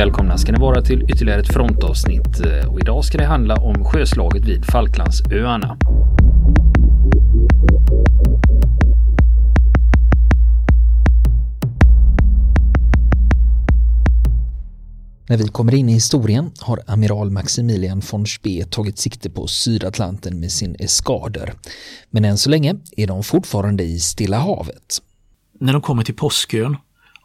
välkomna ska ni vara till ytterligare ett frontavsnitt och idag ska det handla om sjöslaget vid Falklandsöarna. När vi kommer in i historien har amiral Maximilian von Spee tagit sikte på Sydatlanten med sin eskader. Men än så länge är de fortfarande i Stilla havet. När de kommer till Påskön,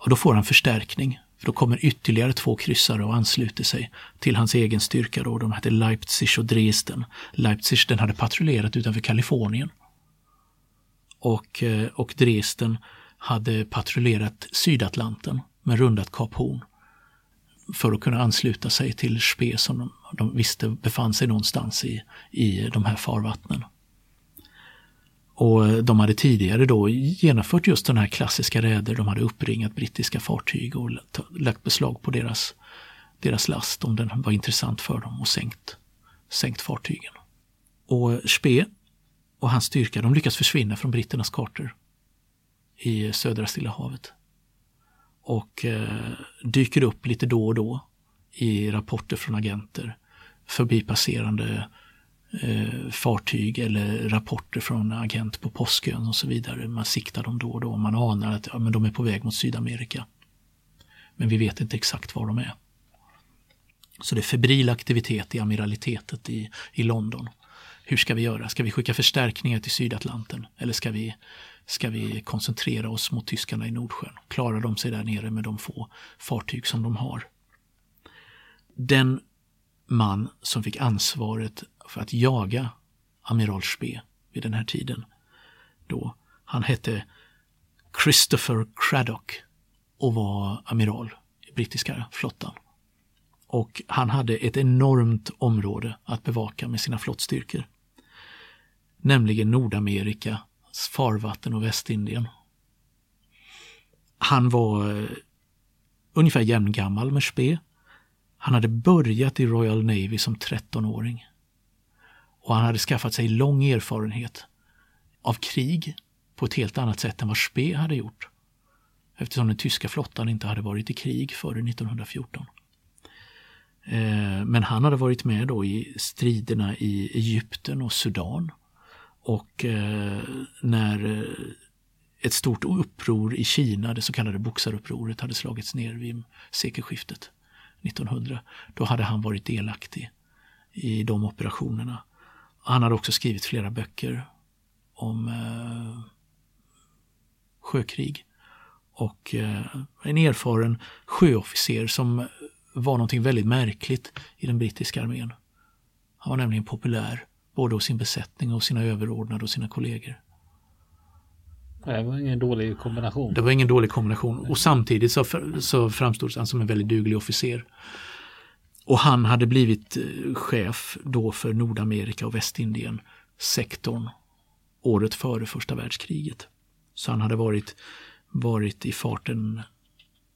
då får han förstärkning. För då kommer ytterligare två kryssare och ansluter sig till hans egen styrka. Då. De hette Leipzig och Dresden. Leipzig den hade patrullerat utanför Kalifornien. Och, eh, och Dresden hade patrullerat Sydatlanten med rundat Kap Horn för att kunna ansluta sig till Spe som de, de visste befann sig någonstans i, i de här farvattnen. Och de hade tidigare då genomfört just den här klassiska räder. De hade uppringat brittiska fartyg och lagt beslag på deras, deras last om den var intressant för dem och sänkt, sänkt fartygen. Och Spe och hans styrka de lyckas försvinna från britternas kartor i södra Stilla havet och eh, dyker upp lite då och då i rapporter från agenter, förbipasserande eh, fartyg eller rapporter från agent på Påskön och så vidare. Man siktar dem då och då. Man anar att ja, men de är på väg mot Sydamerika. Men vi vet inte exakt var de är. Så det är febril aktivitet i amiralitetet i, i London. Hur ska vi göra? Ska vi skicka förstärkningar till Sydatlanten? Eller ska vi ska vi koncentrera oss mot tyskarna i Nordsjön. Klarar de sig där nere med de få fartyg som de har? Den man som fick ansvaret för att jaga amiral Spee vid den här tiden, då, han hette Christopher Craddock och var amiral i brittiska flottan. Och han hade ett enormt område att bevaka med sina flottstyrkor. Nämligen Nordamerika farvatten och Västindien. Han var eh, ungefär jämngammal med Spee. Han hade börjat i Royal Navy som 13-åring. Och han hade skaffat sig lång erfarenhet av krig på ett helt annat sätt än vad Spee hade gjort. Eftersom den tyska flottan inte hade varit i krig före 1914. Eh, men han hade varit med då i striderna i Egypten och Sudan och eh, när eh, ett stort uppror i Kina, det så kallade boxarupproret, hade slagits ner vid sekelskiftet 1900, då hade han varit delaktig i de operationerna. Han hade också skrivit flera böcker om eh, sjökrig och eh, en erfaren sjöofficer som var någonting väldigt märkligt i den brittiska armén. Han var nämligen populär både hos sin besättning och sina överordnade och sina kollegor. Det var ingen dålig kombination. Det var ingen dålig kombination och samtidigt så, så framstod han som en väldigt duglig officer. Och han hade blivit eh, chef då för Nordamerika och Västindien sektorn året före första världskriget. Så han hade varit, varit i farten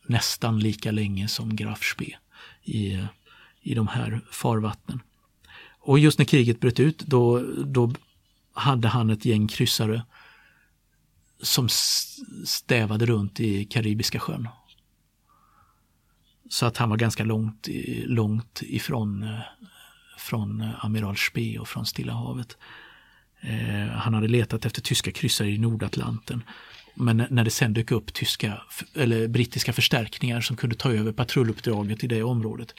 nästan lika länge som Graf Spee i, i de här farvattnen. Och just när kriget bröt ut då, då hade han ett gäng kryssare som stävade runt i Karibiska sjön. Så att han var ganska långt, långt ifrån eh, från eh, amiral Spee och från Stilla havet. Eh, han hade letat efter tyska kryssare i Nordatlanten. Men när det sen dök upp tyska eller brittiska förstärkningar som kunde ta över patrulluppdraget i det området,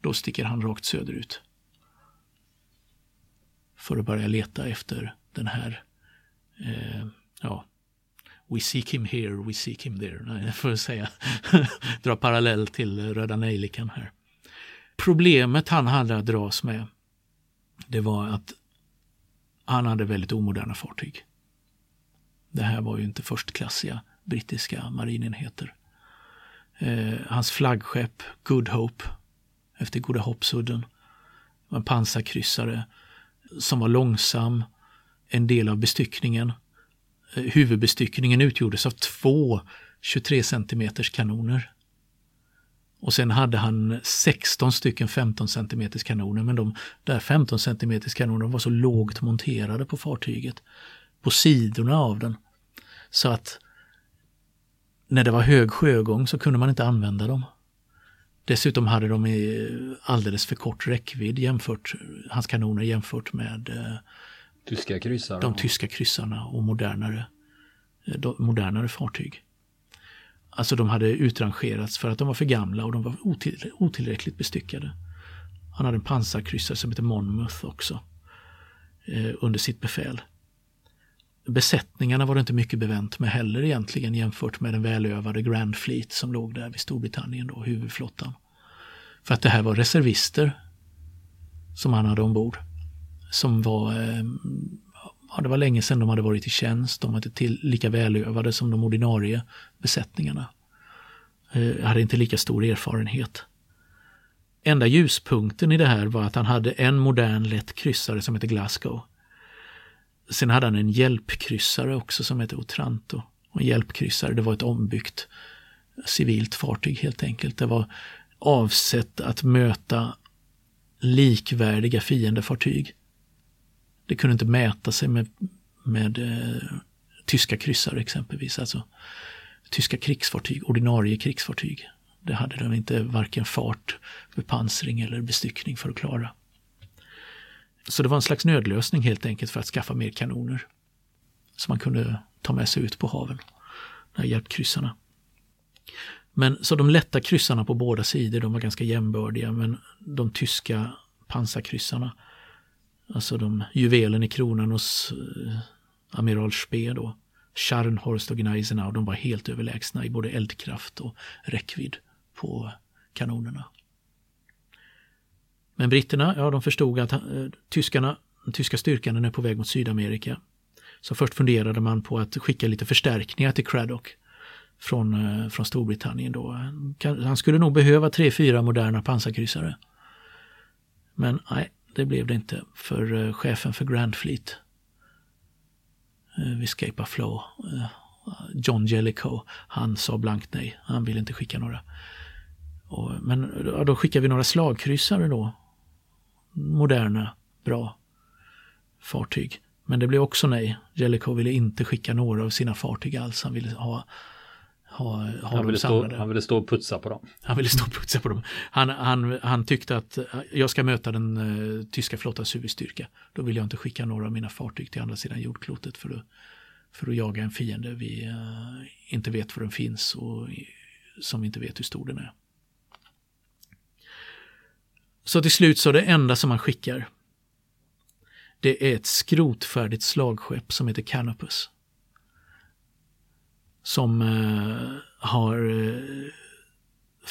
då sticker han rakt söderut för att börja leta efter den här, eh, ja, We seek him here, we seek him there. Nej, får säga. Dra parallell till Röda Nejlikan här. Problemet han hade att dras med, det var att han hade väldigt omoderna fartyg. Det här var ju inte förstklassiga brittiska marinenheter. Eh, hans flaggskepp Good Hope efter Goda Hoppsudden var en pansarkryssare som var långsam, en del av bestyckningen. Eh, huvudbestyckningen utgjordes av två 23 cm kanoner. Och sen hade han 16 stycken 15 cm kanoner men de där 15 cm kanonerna var så lågt monterade på fartyget, på sidorna av den, så att när det var hög sjögång så kunde man inte använda dem. Dessutom hade de alldeles för kort räckvidd jämfört, hans kanoner jämfört med eh, tyska kryssarna? de tyska kryssarna och modernare, eh, modernare fartyg. Alltså de hade utrangerats för att de var för gamla och de var otill, otillräckligt bestyckade. Han hade en pansarkryssare som hette Monmouth också eh, under sitt befäl. Besättningarna var det inte mycket bevänt med heller egentligen jämfört med den välövade Grand Fleet som låg där vid Storbritannien, då, huvudflottan. För att det här var reservister som han hade ombord. Som var, eh, ja, det var länge sedan de hade varit i tjänst, de var inte till, lika välövade som de ordinarie besättningarna. Eh, hade inte lika stor erfarenhet. Enda ljuspunkten i det här var att han hade en modern lätt kryssare som hette Glasgow. Sen hade han en hjälpkryssare också som hette Otranto. Och en hjälpkryssare, det var ett ombyggt civilt fartyg helt enkelt. Det var avsett att möta likvärdiga fiendefartyg. Det kunde inte mäta sig med, med eh, tyska kryssare exempelvis. Alltså tyska krigsfartyg, ordinarie krigsfartyg. Det hade de inte varken fart, bepansring eller bestyckning för att klara. Så det var en slags nödlösning helt enkelt för att skaffa mer kanoner. Som man kunde ta med sig ut på haven. De här hjälpkryssarna. Men så de lätta kryssarna på båda sidor, de var ganska jämbördiga, men de tyska pansarkryssarna, alltså de juvelen i kronan hos eh, amiral Spee då, Scharnhorst och Gneisenau, de var helt överlägsna i både eldkraft och räckvidd på kanonerna. Men britterna, ja de förstod att eh, tyskarna, den tyska styrkan är på väg mot Sydamerika. Så först funderade man på att skicka lite förstärkningar till Craddock från, eh, från Storbritannien då. Han skulle nog behöva tre, fyra moderna pansarkryssare. Men nej, det blev det inte för eh, chefen för Grand Fleet eh, vid Scape of Flow, eh, John Jellicoe, han sa blankt nej. Han ville inte skicka några. Men ja, då skickade vi några slagkryssare då. Moderna, bra fartyg. Men det blev också nej. Jellicoe ville inte skicka några av sina fartyg alls. Han ville ha ha, ha han, ville stå, han ville stå och putsa på dem. Han ville stå och putsa på dem. Han, han, han tyckte att jag ska möta den uh, tyska flottans huvudstyrka. Då vill jag inte skicka några av mina fartyg till andra sidan jordklotet för att, för att jaga en fiende vi uh, inte vet var den finns och som vi inte vet hur stor den är. Så till slut så det enda som man skickar det är ett skrotfärdigt slagskepp som heter Canopus som eh, har eh,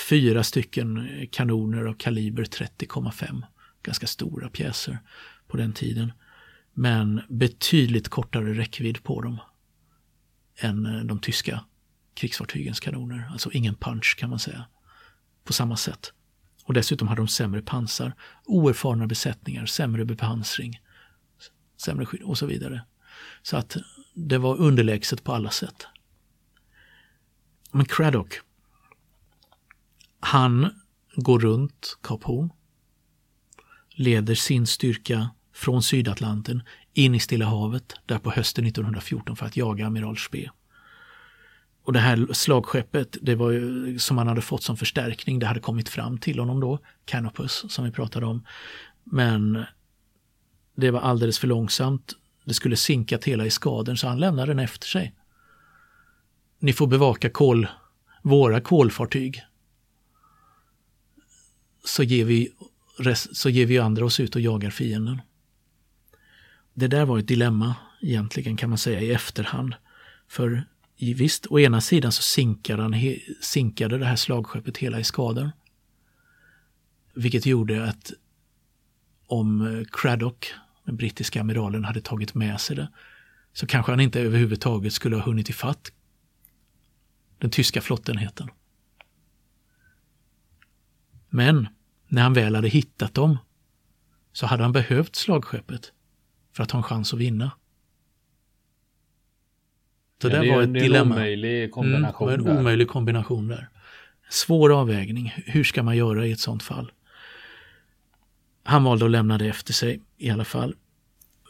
fyra stycken kanoner av kaliber 30,5. Ganska stora pjäser på den tiden. Men betydligt kortare räckvidd på dem än eh, de tyska krigsfartygens kanoner. Alltså ingen punch kan man säga. På samma sätt. Och dessutom hade de sämre pansar, oerfarna besättningar, sämre bepansring, sämre skydd och så vidare. Så att det var underlägset på alla sätt. Men Craddock, han går runt Kap Horn, leder sin styrka från Sydatlanten in i Stilla havet där på hösten 1914 för att jaga amiral Spee. Och det här slagskeppet, det var ju, som han hade fått som förstärkning, det hade kommit fram till honom då, Canopus som vi pratade om. Men det var alldeles för långsamt. Det skulle sinka hela i skaden så han lämnade den efter sig ni får bevaka kol, våra kolfartyg. Så ger, vi, så ger vi andra oss ut och jagar fienden. Det där var ett dilemma egentligen kan man säga i efterhand. För visst, å ena sidan så sinkade, han, sinkade det här slagskeppet hela i skadan. Vilket gjorde att om eh, Craddock, den brittiska amiralen, hade tagit med sig det så kanske han inte överhuvudtaget skulle ha hunnit ifatt den tyska flottenheten. Men när han väl hade hittat dem så hade han behövt slagskeppet för att ha en chans att vinna. Så ja, det, var ett det dilemma. En omöjlig kombination. Mm, en omöjlig kombination där. Svår avvägning. Hur ska man göra i ett sånt fall? Han valde att lämna det efter sig i alla fall.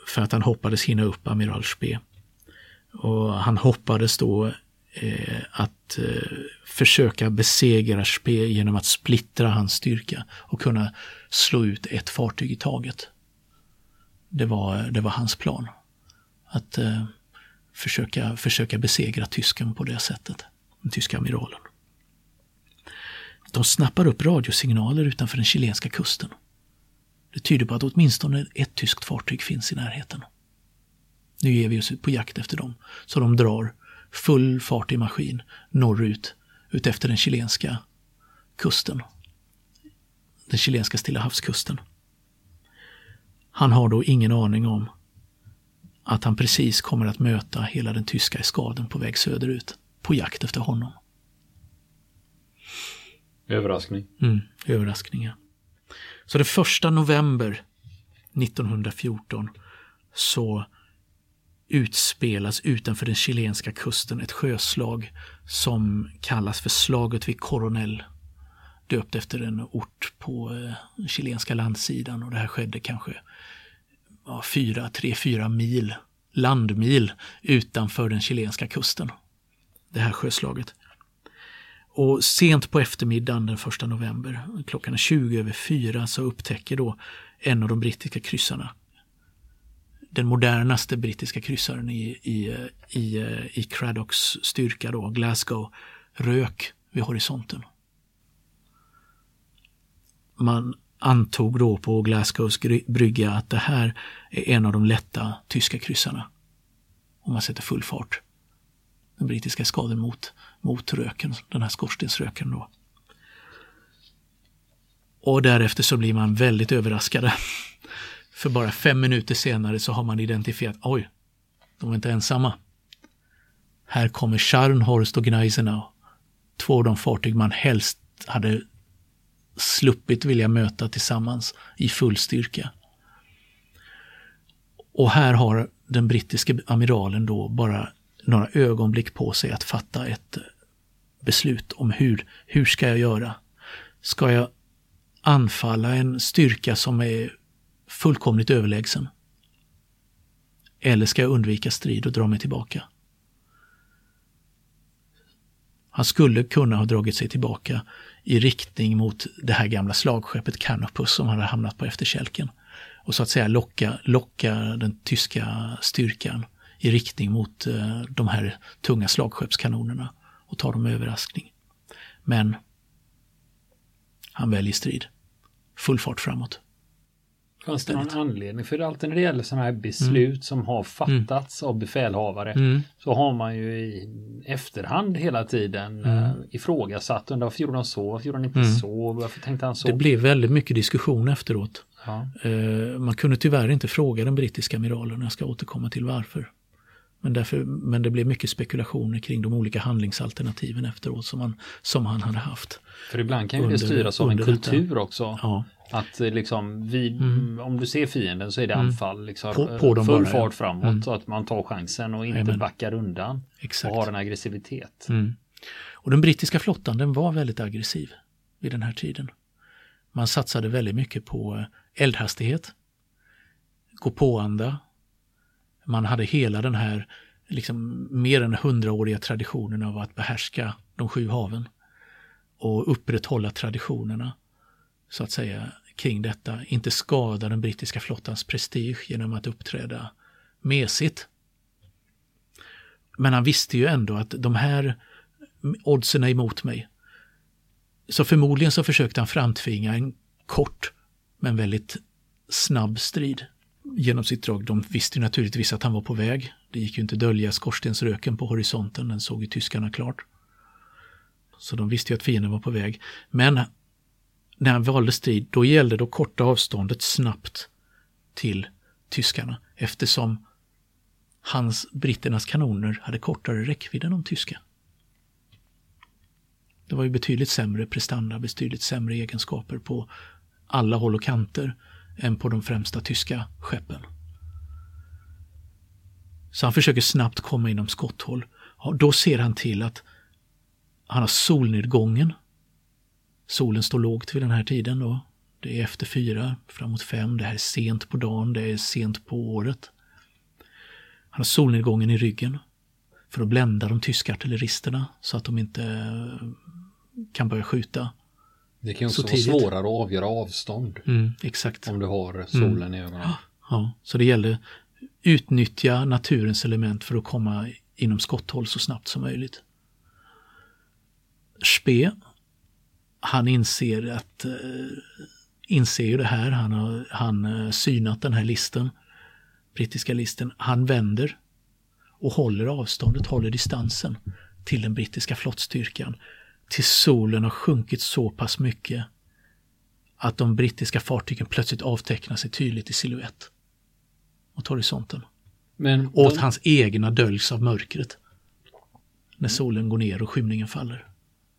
För att han hoppades hinna upp amiral Spee. Och han hoppades då eh, att eh, försöka besegra Spee genom att splittra hans styrka och kunna slå ut ett fartyg i taget. Det var, det var hans plan. Att eh, försöka, försöka besegra tysken på det sättet, den tyska amiralen. De snappar upp radiosignaler utanför den chilenska kusten. Det tyder på att åtminstone ett tyskt fartyg finns i närheten. Nu ger vi oss ut på jakt efter dem. Så de drar full fart i maskin norrut utefter den chilenska kusten. Den chilenska Stilla havskusten. Han har då ingen aning om att han precis kommer att möta hela den tyska eskaden på väg söderut på jakt efter honom. Överraskning. Mm, överraskningar. Så det första november 1914 så utspelas utanför den chilenska kusten ett sjöslag som kallas för slaget vid Coronel. Döpt efter en ort på eh, den chilenska landsidan och det här skedde kanske ja, fyra, tre, fyra mil, landmil utanför den chilenska kusten. Det här sjöslaget. Och sent på eftermiddagen den 1 november, klockan 20 över 4, så upptäcker då en av de brittiska kryssarna den modernaste brittiska kryssaren i, i, i, i Craddocks styrka, då, Glasgow, rök vid horisonten. Man antog då på Glasgows brygga att det här är en av de lätta tyska kryssarna. Om man sätter full fart. Den brittiska skaden mot, mot röken, den här skorstensröken då. Och därefter så blir man väldigt överraskade för bara fem minuter senare så har man identifierat, oj, de är inte ensamma. Här kommer Scharnhorst och Gneisenau. Två av de fartyg man helst hade sluppit vilja möta tillsammans i full styrka. Och här har den brittiske amiralen då bara några ögonblick på sig att fatta ett beslut om hur, hur ska jag göra? Ska jag anfalla en styrka som är fullkomligt överlägsen? Eller ska jag undvika strid och dra mig tillbaka? Han skulle kunna ha dragit sig tillbaka i riktning mot det här gamla slagskeppet Canopus som hade hamnat på efterkälken och så att säga locka, locka den tyska styrkan i riktning mot eh, de här tunga slagskeppskanonerna och ta dem med överraskning. Men han väljer strid. Full fart framåt. Fanns det någon anledning? För alltid när det gäller sådana här beslut mm. som har fattats mm. av befälhavare mm. så har man ju i efterhand hela tiden mm. uh, ifrågasatt. Varför gjorde de så? Varför gjorde de inte mm. så? Varför tänkte han så? Det blev väldigt mycket diskussion efteråt. Ja. Uh, man kunde tyvärr inte fråga den brittiska amiralen. Jag ska återkomma till varför. Men, därför, men det blev mycket spekulationer kring de olika handlingsalternativen efteråt som, man, som han hade haft. För ibland kan ju det styras av en kultur detta. också. Ja. Att eh, liksom vid, mm. om du ser fienden så är det mm. anfall. Liksom, på, på full bara, fart framåt mm. så att man tar chansen och inte Amen. backar undan. Exakt. Och har en aggressivitet. Mm. Och den brittiska flottan den var väldigt aggressiv vid den här tiden. Man satsade väldigt mycket på eh, eldhastighet, gå på-anda. Man hade hela den här liksom mer än hundraåriga traditionen av att behärska de sju haven och upprätthålla traditionerna så att säga kring detta, inte skada den brittiska flottans prestige genom att uppträda mesigt. Men han visste ju ändå att de här oddsen är emot mig. Så förmodligen så försökte han framtvinga en kort men väldigt snabb strid genom sitt drag. De visste ju naturligtvis att han var på väg. Det gick ju inte att dölja skorstensröken på horisonten, den såg ju tyskarna klart. Så de visste ju att fienden var på väg. Men när han valde strid, då gällde det att korta avståndet snabbt till tyskarna eftersom hans, britternas kanoner hade kortare räckvidd än de tyska. Det var ju betydligt sämre prestanda, betydligt sämre egenskaper på alla håll och kanter än på de främsta tyska skeppen. Så han försöker snabbt komma inom skotthåll. då ser han till att han har solnedgången Solen står lågt vid den här tiden då. Det är efter fyra, framåt fem. Det här är sent på dagen, det är sent på året. Han har solnedgången i ryggen. för att blända de tyska artilleristerna så att de inte eh, kan börja skjuta. Det kan också vara svårare att avgöra avstånd. Mm, exakt. Om du har solen mm. i ögonen. Ja, så det gäller utnyttja naturens element för att komma inom skotthåll så snabbt som möjligt. Spe, han inser att eh, inser ju det här, han har han, eh, synat den här listen, brittiska listen. Han vänder och håller avståndet, håller distansen till den brittiska flottstyrkan. Till solen har sjunkit så pass mycket att de brittiska fartygen plötsligt avtecknar sig tydligt i siluett mot horisonten. Men och de... hans egna döljs av mörkret. När solen går ner och skymningen faller.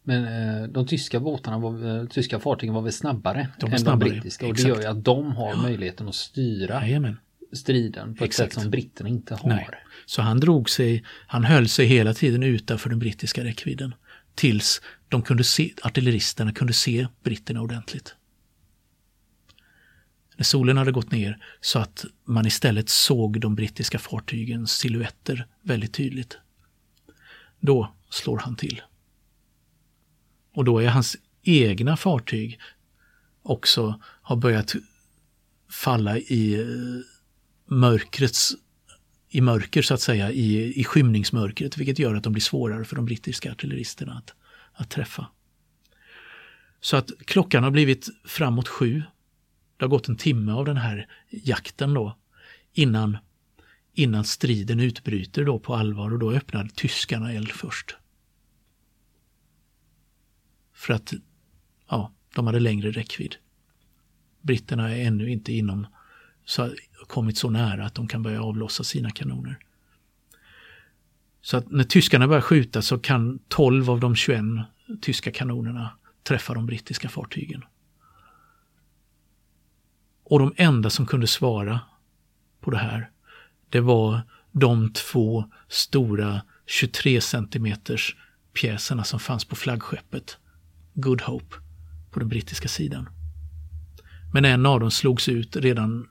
Men eh, de tyska båtarna, var, eh, tyska fartygen var väl snabbare de än snabbare. de brittiska och Exakt. det gör ju att de har ja. möjligheten att styra Jajamän. striden på Exakt. ett sätt som britterna inte har. Nej. Så han drog sig, han höll sig hela tiden utanför den brittiska räckvidden tills de kunde se, artilleristerna kunde se britterna ordentligt. När solen hade gått ner så att man istället såg de brittiska fartygens siluetter väldigt tydligt. Då slår han till. Och då är hans egna fartyg också har börjat falla i eh, mörkrets i mörker så att säga, i, i skymningsmörkret, vilket gör att de blir svårare för de brittiska artilleristerna att, att träffa. Så att klockan har blivit framåt sju. Det har gått en timme av den här jakten då innan, innan striden utbryter då på allvar och då öppnar tyskarna eld först. För att ja, de hade längre räckvidd. Britterna är ännu inte inom så, kommit så nära att de kan börja avlossa sina kanoner. Så att när tyskarna börjar skjuta så kan 12 av de 21 tyska kanonerna träffa de brittiska fartygen. Och de enda som kunde svara på det här, det var de två stora 23 centimeters pjäserna som fanns på flaggskeppet Good Hope på den brittiska sidan. Men en av dem slogs ut redan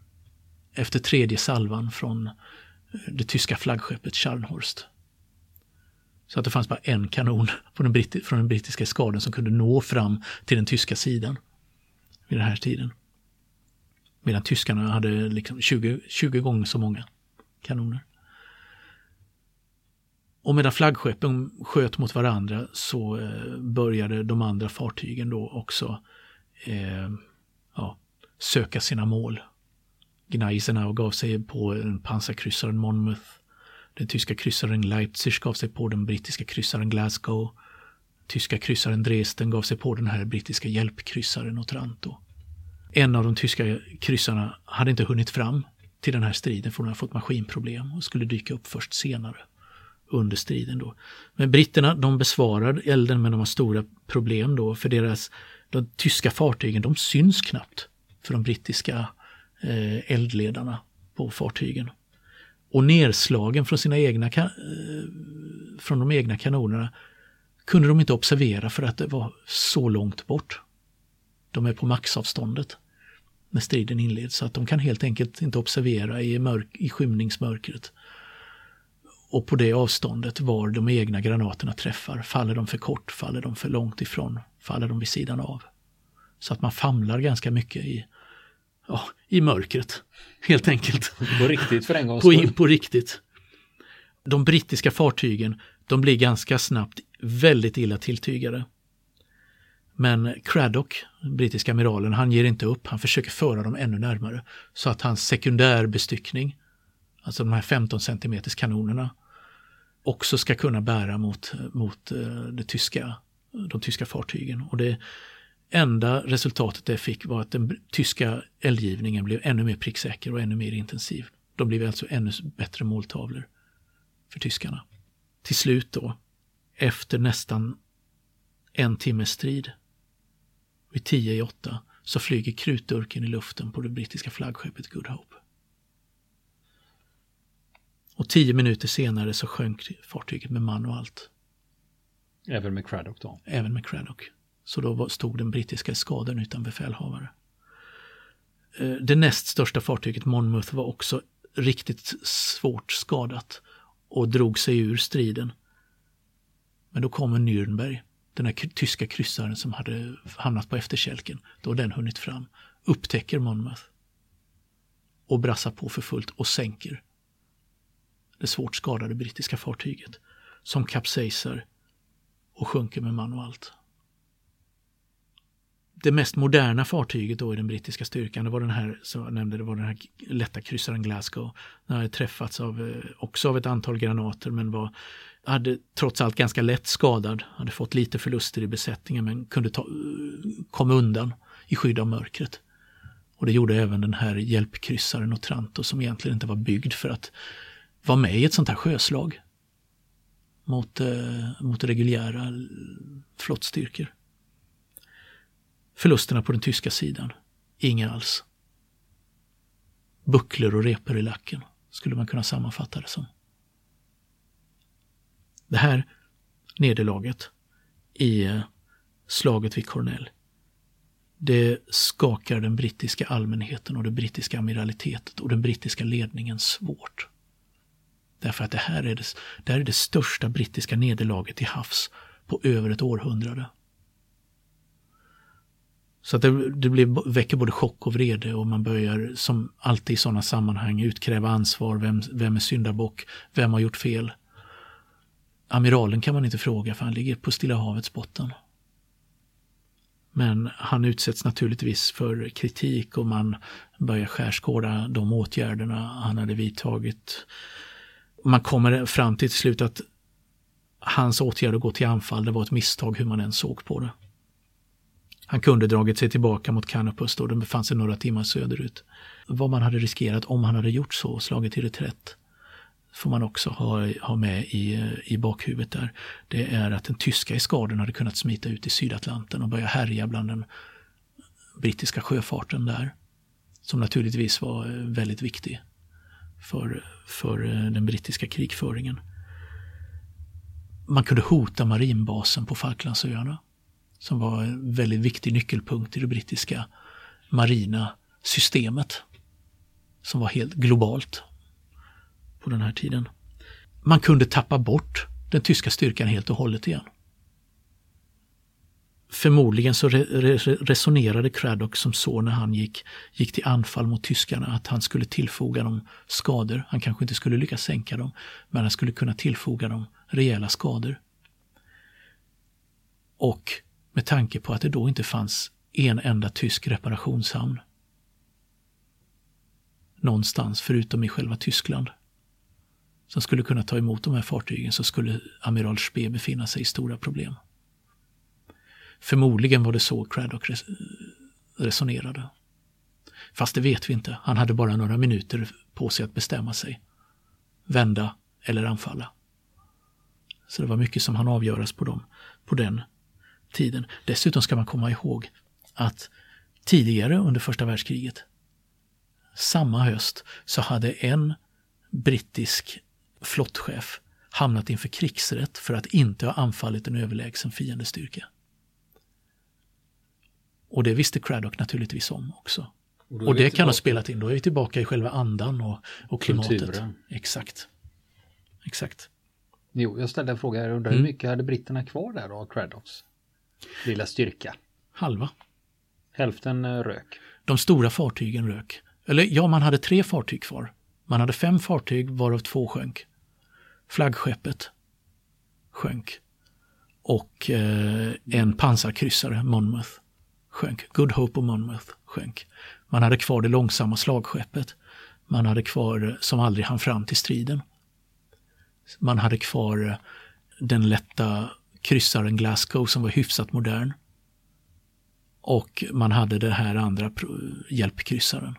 efter tredje salvan från eh, det tyska flaggskeppet Scharnhorst. Så att det fanns bara en kanon på den britt från den brittiska eskaden som kunde nå fram till den tyska sidan vid den här tiden. Medan tyskarna hade liksom 20, 20 gånger så många kanoner. Och medan flaggskeppen sköt mot varandra så eh, började de andra fartygen då också eh, ja, söka sina mål. Gneisenau gav sig på en pansarkryssaren Monmouth. Den tyska kryssaren Leipzig gav sig på den brittiska kryssaren Glasgow. Tyska kryssaren Dresden gav sig på den här brittiska hjälpkryssaren Otranto. En av de tyska kryssarna hade inte hunnit fram till den här striden för hon hade fått maskinproblem och skulle dyka upp först senare under striden. Då. Men britterna de besvarar elden men de har stora problem då för deras de tyska fartygen de syns knappt för de brittiska eh, eldledarna på fartygen. Och nedslagen från sina egna eh, från de egna kanonerna kunde de inte observera för att det var så långt bort. De är på maxavståndet när striden inleds så att de kan helt enkelt inte observera i, mörk, i skymningsmörkret och på det avståndet var de egna granaterna träffar. Faller de för kort, faller de för långt ifrån, faller de vid sidan av. Så att man famlar ganska mycket i, ja, i mörkret, helt enkelt. På riktigt för en gångs på, på riktigt. De brittiska fartygen, de blir ganska snabbt väldigt illa tilltygade. Men Craddock, brittiska amiralen, han ger inte upp. Han försöker föra dem ännu närmare så att hans sekundärbestyckning alltså de här 15 cm kanonerna, också ska kunna bära mot, mot eh, det tyska, de tyska fartygen. Och det enda resultatet det fick var att den tyska eldgivningen blev ännu mer pricksäker och ännu mer intensiv. De blev alltså ännu bättre måltavlor för tyskarna. Till slut då, efter nästan en timmes strid, vid tio i åtta, så flyger krutdurken i luften på det brittiska flaggskeppet Good Hope. Och tio minuter senare så sjönk fartyget med man och allt. Även med Craddock då? Även med Craddock. Så då stod den brittiska eskaden utan befälhavare. Eh, det näst största fartyget Monmouth var också riktigt svårt skadat och drog sig ur striden. Men då kommer Nürnberg, den här tyska kryssaren som hade hamnat på efterkälken. Då har den hunnit fram, upptäcker Monmouth och brassar på för fullt och sänker det svårt skadade brittiska fartyget som kapsejsar och sjunker med man och allt. Det mest moderna fartyget då i den brittiska styrkan, det var den här, som jag nämnde, det var den här lätta kryssaren Glasgow. Den hade träffats av, eh, också av ett antal granater men var, hade trots allt ganska lätt skadad, hade fått lite förluster i besättningen men kunde ta, komma undan i skydd av mörkret. Och det gjorde även den här hjälpkryssaren Otranto som egentligen inte var byggd för att vara med i ett sånt här sjöslag mot, eh, mot reguljära flottstyrkor. Förlusterna på den tyska sidan, inga alls. Bucklor och repor i lacken skulle man kunna sammanfatta det som. Det här nederlaget i eh, slaget vid Cornell det skakar den brittiska allmänheten och det brittiska amiralitetet och den brittiska ledningen svårt. Därför att det här är det, det, här är det största brittiska nederlaget till havs på över ett århundrade. Så att det, det blir, väcker både chock och vrede och man börjar som alltid i sådana sammanhang utkräva ansvar. Vem, vem är syndabock? Vem har gjort fel? Amiralen kan man inte fråga för han ligger på Stilla havets botten. Men han utsätts naturligtvis för kritik och man börjar skärskåda de åtgärderna han hade vidtagit. Man kommer fram till, till slut att hans åtgärd att gå till anfall, det var ett misstag hur man än såg på det. Han kunde dragit sig tillbaka mot Canopus då den befann sig några timmar söderut. Vad man hade riskerat om han hade gjort så, och slagit till reträtt, får man också ha, ha med i, i bakhuvudet där. Det är att den tyska eskaden hade kunnat smita ut i Sydatlanten och börja härja bland den brittiska sjöfarten där. Som naturligtvis var väldigt viktig för, för eh, den brittiska krigföringen. Man kunde hota marinbasen på Falklandsöarna som var en väldigt viktig nyckelpunkt i det brittiska marina systemet som var helt globalt på den här tiden. Man kunde tappa bort den tyska styrkan helt och hållet igen. Förmodligen så re re resonerade Craddock som så när han gick, gick till anfall mot tyskarna att han skulle tillfoga dem skador. Han kanske inte skulle lyckas sänka dem, men han skulle kunna tillfoga dem rejäla skador. Och med tanke på att det då inte fanns en enda tysk reparationshamn någonstans förutom i själva Tyskland som skulle kunna ta emot de här fartygen så skulle amiral Spee befinna sig i stora problem. Förmodligen var det så Craddock resonerade. Fast det vet vi inte. Han hade bara några minuter på sig att bestämma sig. Vända eller anfalla. Så det var mycket som han avgöras på, dem, på den tiden. Dessutom ska man komma ihåg att tidigare under första världskriget, samma höst, så hade en brittisk flottchef hamnat inför krigsrätt för att inte ha anfallit en överlägsen fiendestyrka. Och det visste Craddock naturligtvis om också. Och, och det kan ha spelat in, då är vi tillbaka i själva andan och, och klimatet. Kulturen. Exakt. Exakt. Jo, jag ställde en fråga, jag undrar mm. hur mycket hade britterna kvar där av Craddocks lilla styrka? Halva. Hälften eh, rök. De stora fartygen rök. Eller ja, man hade tre fartyg kvar. Man hade fem fartyg varav två sjönk. Flaggskeppet sjönk. Och eh, en pansarkryssare, Monmouth, sjönk. Good Hope och Monmouth sjönk. Man hade kvar det långsamma slagskeppet. Man hade kvar, eh, som aldrig hann fram till striden. Man hade kvar eh, den lätta kryssaren Glasgow som var hyfsat modern. Och man hade den här andra hjälpkryssaren.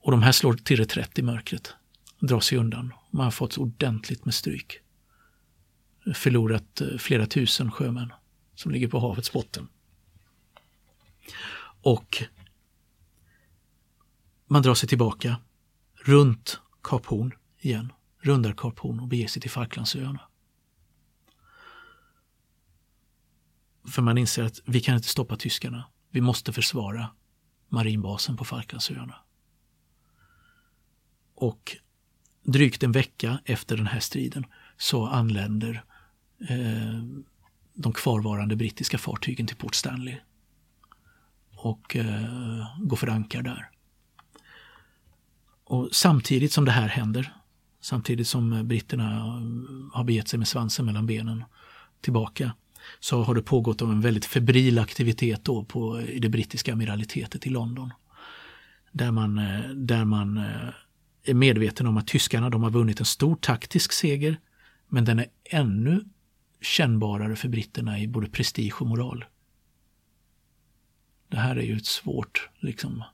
Och de här slår till reträtt i mörkret, drar sig undan. Man har fått ordentligt med stryk. Förlorat eh, flera tusen sjömän som ligger på havets botten. Och man drar sig tillbaka runt Kap Horn igen, rundar Kap Horn och beger sig till Falklandsöarna. För man inser att vi kan inte stoppa tyskarna. Vi måste försvara marinbasen på Falklandsöarna. Och drygt en vecka efter den här striden så anländer eh, de kvarvarande brittiska fartygen till Port Stanley och eh, går för ankar där. Och samtidigt som det här händer, samtidigt som eh, britterna eh, har begett sig med svansen mellan benen tillbaka, så har det pågått en väldigt febril aktivitet då på, i det brittiska amiralitetet i London. Där man, eh, där man är medveten om att tyskarna de har vunnit en stor taktisk seger, men den är ännu kännbarare för britterna i både prestige och moral. Det här är ju ett svårt liksom,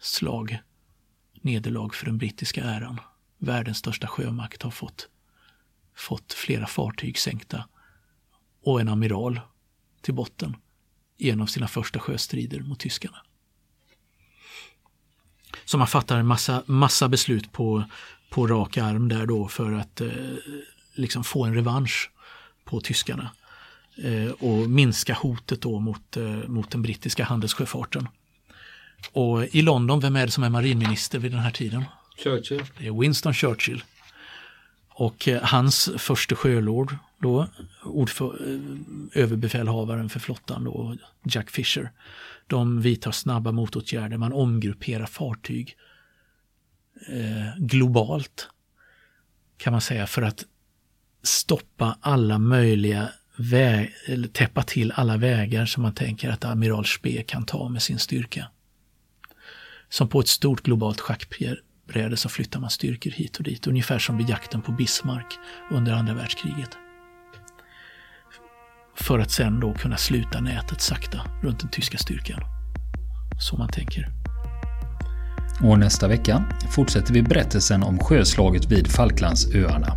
slag, nederlag för den brittiska äran. Världens största sjömakt har fått, fått flera fartyg sänkta och en amiral till botten i en av sina första sjöstrider mot tyskarna. Så man fattar en massa, massa beslut på, på rak arm där då för att eh, liksom få en revansch på tyskarna eh, och minska hotet då mot, eh, mot den brittiska handelssjöfarten. Och i London, vem är det som är marinminister vid den här tiden? Churchill. Det är Winston Churchill. Och eh, hans första sjölord då, ordför, överbefälhavaren för flottan då, Jack Fisher, de vidtar snabba motåtgärder, man omgrupperar fartyg eh, globalt kan man säga för att stoppa alla möjliga väg, eller täppa till alla vägar som man tänker att amiral Spee kan ta med sin styrka. Som på ett stort globalt schackbräde så flyttar man styrkor hit och dit, ungefär som vid jakten på Bismarck under andra världskriget. För att sen då kunna sluta nätet sakta runt den tyska styrkan. Så man tänker. Och nästa vecka fortsätter vi berättelsen om sjöslaget vid Falklandsöarna.